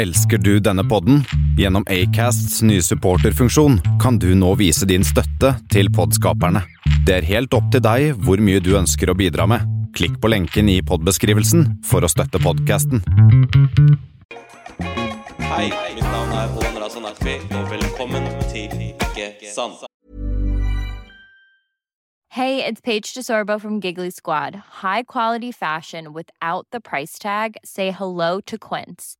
Elsker du denne podden? Gjennom Acasts nye supporterfunksjon kan du nå vise din støtte til podskaperne. Det er helt opp til deg hvor mye du ønsker å bidra med. Klikk på lenken i podbeskrivelsen for å støtte podkasten. Hei, mitt navn er Olan Razan Akvi, og velkommen til Ikke sant. Hey, it's Paige DeSorbo from Giggly Squad. High quality fashion without the price tag. Say hello to Quince.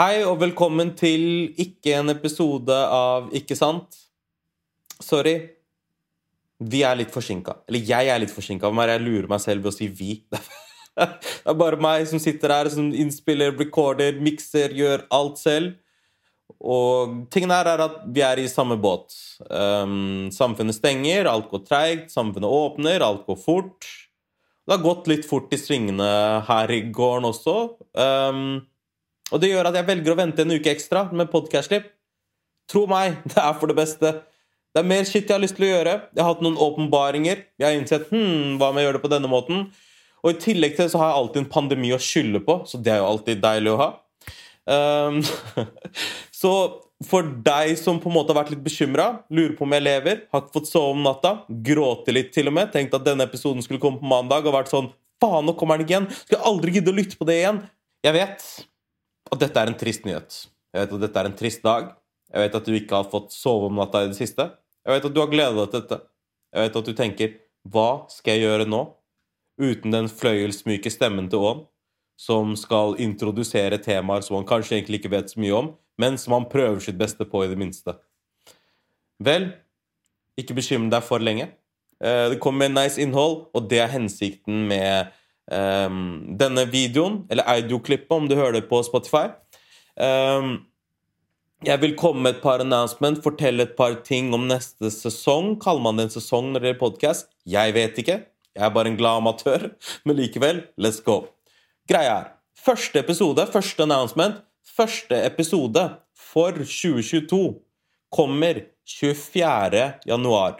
Hei, og velkommen til ikke en episode av Ikke sant? Sorry. Vi er litt forsinka. Eller jeg er litt forsinka. Jeg lurer meg selv ved å si vi. Det er bare meg som sitter her, som innspiller, recorder, mikser, gjør alt selv. Og tingen her er at vi er i samme båt. Um, samfunnet stenger, alt går treigt. Samfunnet åpner, alt går fort. Det har gått litt fort i svingene her i gården også. Um, og det gjør at jeg velger å vente en uke ekstra med podkast-slipp. Tro meg, det er for det beste. Det er mer shit jeg har lyst til å gjøre. Jeg har hatt noen åpenbaringer. Jeg har innsett hm, hva om jeg gjør det på denne måten? Og i tillegg til det så har jeg alltid en pandemi å skylde på, så det er jo alltid deilig å ha. Um, så for deg som på en måte har vært litt bekymra, lurer på om jeg lever, har ikke fått sove om natta, gråte litt til og med, tenkt at denne episoden skulle komme på mandag, og vært sånn Faen, nå kommer den ikke igjen! Skal jeg aldri gidde å lytte på det igjen! Jeg vet at dette er en trist nyhet. Jeg vet at dette er en trist dag. Jeg vet at du ikke har fått sove om natta i det siste. Jeg vet at du har gleda deg til dette. Jeg vet at du tenker Hva skal jeg gjøre nå? Uten den fløyelsmyke stemmen til Ån, som skal introdusere temaer som han kanskje egentlig ikke vet så mye om, men som han prøver sitt beste på, i det minste. Vel, ikke bekymre deg for lenge. Det kommer med nice innhold, og det er hensikten med um, denne videoen, eller audioklippet, om du hører det på Spotify. Um, jeg vil komme med et par announcement, fortelle et par ting om neste sesong. Kaller man det en sesong når det gjelder podkast? Jeg vet ikke. Jeg er bare en glad amatør. Men likevel, let's go. Greia er Første episode, første announcement, første episode for 2022 kommer 24. januar.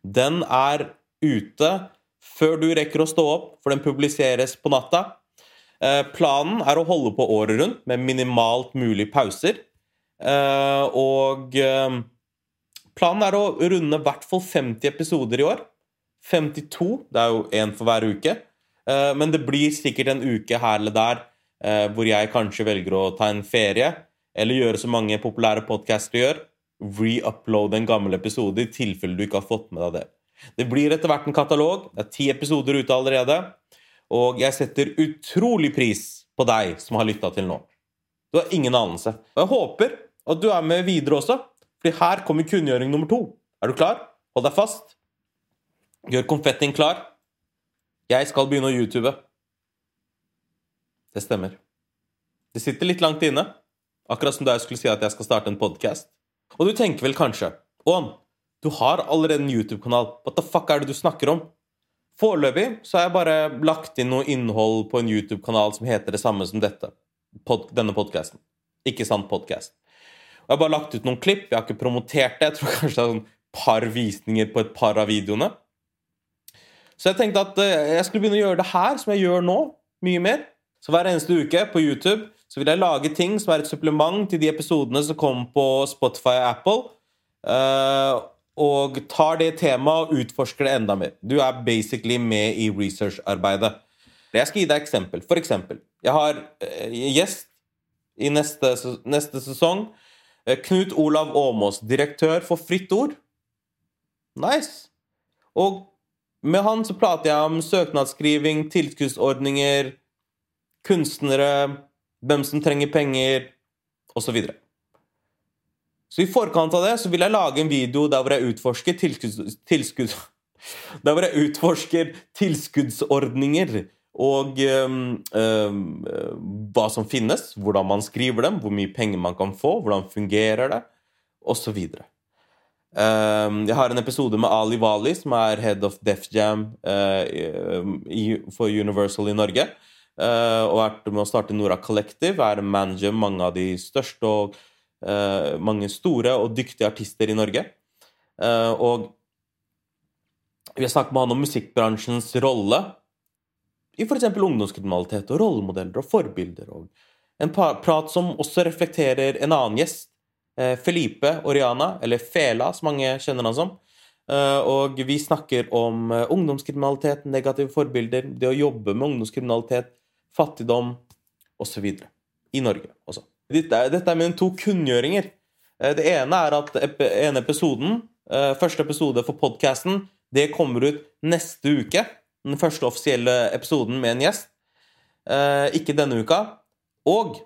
Den er ute før du rekker å stå opp, for den publiseres på natta. Eh, planen er å holde på året rundt med minimalt mulig pauser. Eh, og eh, planen er å runde i hvert fall 50 episoder i år. 52. Det er jo én for hver uke. Men det blir sikkert en uke her eller der hvor jeg kanskje velger å ta en ferie, eller gjøre som mange populære podcaster gjør, re-upload en gammel episode i tilfelle du ikke har fått med deg det. Det blir etter hvert en katalog. Det er ti episoder ute allerede. Og jeg setter utrolig pris på deg som har lytta til nå. Du har ingen anelse. Og jeg håper at du er med videre også, Fordi her kommer kunngjøring nummer to. Er du klar? Hold deg fast. Gjør konfettien klar. Jeg skal begynne å YouTube. Det stemmer. Det sitter litt langt inne. Akkurat som da jeg skulle si at jeg skal starte en podkast. Og du tenker vel kanskje Ån, du har allerede en YouTube-kanal. What the fuck er det du snakker om? Foreløpig så har jeg bare lagt inn noe innhold på en YouTube-kanal som heter det samme som dette. Pod denne podkasten. Ikke sant podkast. Jeg har bare lagt ut noen klipp. Jeg har ikke promotert det. Jeg tror kanskje det er sånn par visninger på et par av videoene. Så jeg tenkte at eh, jeg skulle begynne å gjøre det her, som jeg gjør nå. Mye mer. Så hver eneste uke på YouTube så vil jeg lage ting som er et supplement til de episodene som kommer på Spotify og Apple. Uh, og tar det temaet og utforsker det enda mer. Du er basically med i researcharbeidet. Jeg skal gi deg eksempel. For eksempel, jeg har eh, gjest i neste, neste sesong. Eh, Knut Olav Åmås, direktør for Fritt Ord. Nice. Og med han så prater jeg om søknadsskriving, tilskuddsordninger, kunstnere, hvem som trenger penger, osv. Så, i forkant av det så vil jeg lage en video der hvor jeg utforsker tilskudds... tilskudd, der hvor jeg utforsker tilskuddsordninger og øhm, øh, hva som finnes, hvordan man skriver dem, hvor mye penger man kan få, hvordan fungerer det, osv. Um, jeg har en episode med Ali Wali, som er head of Def Jam uh, i, for Universal i Norge. Uh, og vært med å starte Nora Collective. Er manager mange av de største og mange store og dyktige artister i Norge. Uh, og vi har snakket med han om musikkbransjens rolle i f.eks. ungdomskriminalitet og rollemodeller og forbilder. Og en prat som også reflekterer en annen gjest, eh, Felipe Oriana, eller Fela, som mange kjenner han som. Eh, Og vi snakker om eh, ungdomskriminalitet, negative forbilder, det å jobbe med ungdomskriminalitet, fattigdom osv. I Norge også. Dette dette er mine to kunngjøringer. Eh, Det ene er at ene episoden, eh, første episode for podkasten, det kommer ut neste uke. Den første offisielle episoden med en gjest. Eh, Ikke denne uka. Og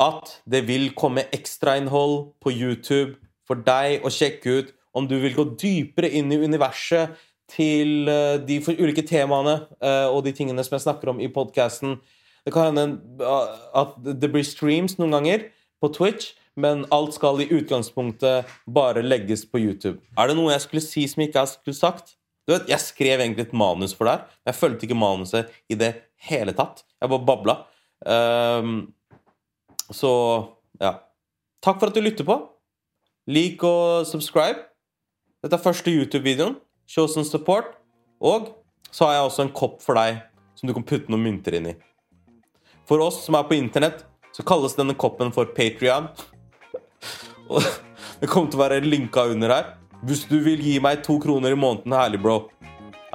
at det vil komme ekstrainnhold på YouTube for deg å sjekke ut om du vil gå dypere inn i universet til de ulike temaene og de tingene som jeg snakker om i podkasten. Det kan hende at det blir streams noen ganger på Twitch, men alt skal i utgangspunktet bare legges på YouTube. Er det noe jeg skulle si som ikke jeg skulle sagt? Du vet, Jeg skrev egentlig et manus for her, men jeg fulgte ikke manuset i det hele tatt. Jeg bare babla. Um, så ja. Takk for at du lytter på. Lik og subscribe. Dette er første YouTube-videoen. Show some support. Og så har jeg også en kopp for deg som du kan putte noen mynter inn i. For oss som er på internett, så kalles denne koppen for Patrion. Det kommer til å være linka under her. Hvis du vil gi meg to kroner i måneden, herlig, bro.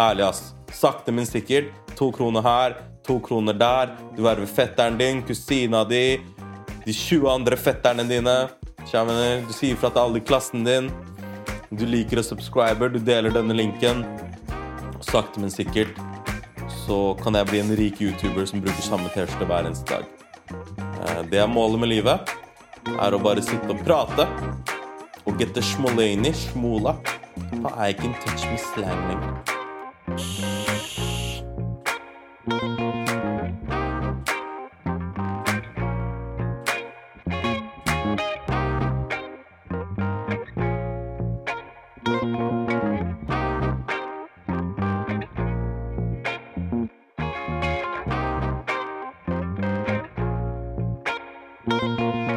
Ærlig, ass. Sakte, men sikkert. To kroner her, to kroner der. Du verver fetteren din, kusina di, de 20 andre fetterne dine. Du? Du sier fra til alle i klassen din. Du liker å subscribe, du deler denne linken. Sakte, men sikkert så kan jeg bli en rik YouTuber som bruker samme T-skjorte hver eneste dag. Eh, Det er målet med livet. Er å bare sitte og prate. Og get the schmoleni, smola, for I can touch me slang lenger. Música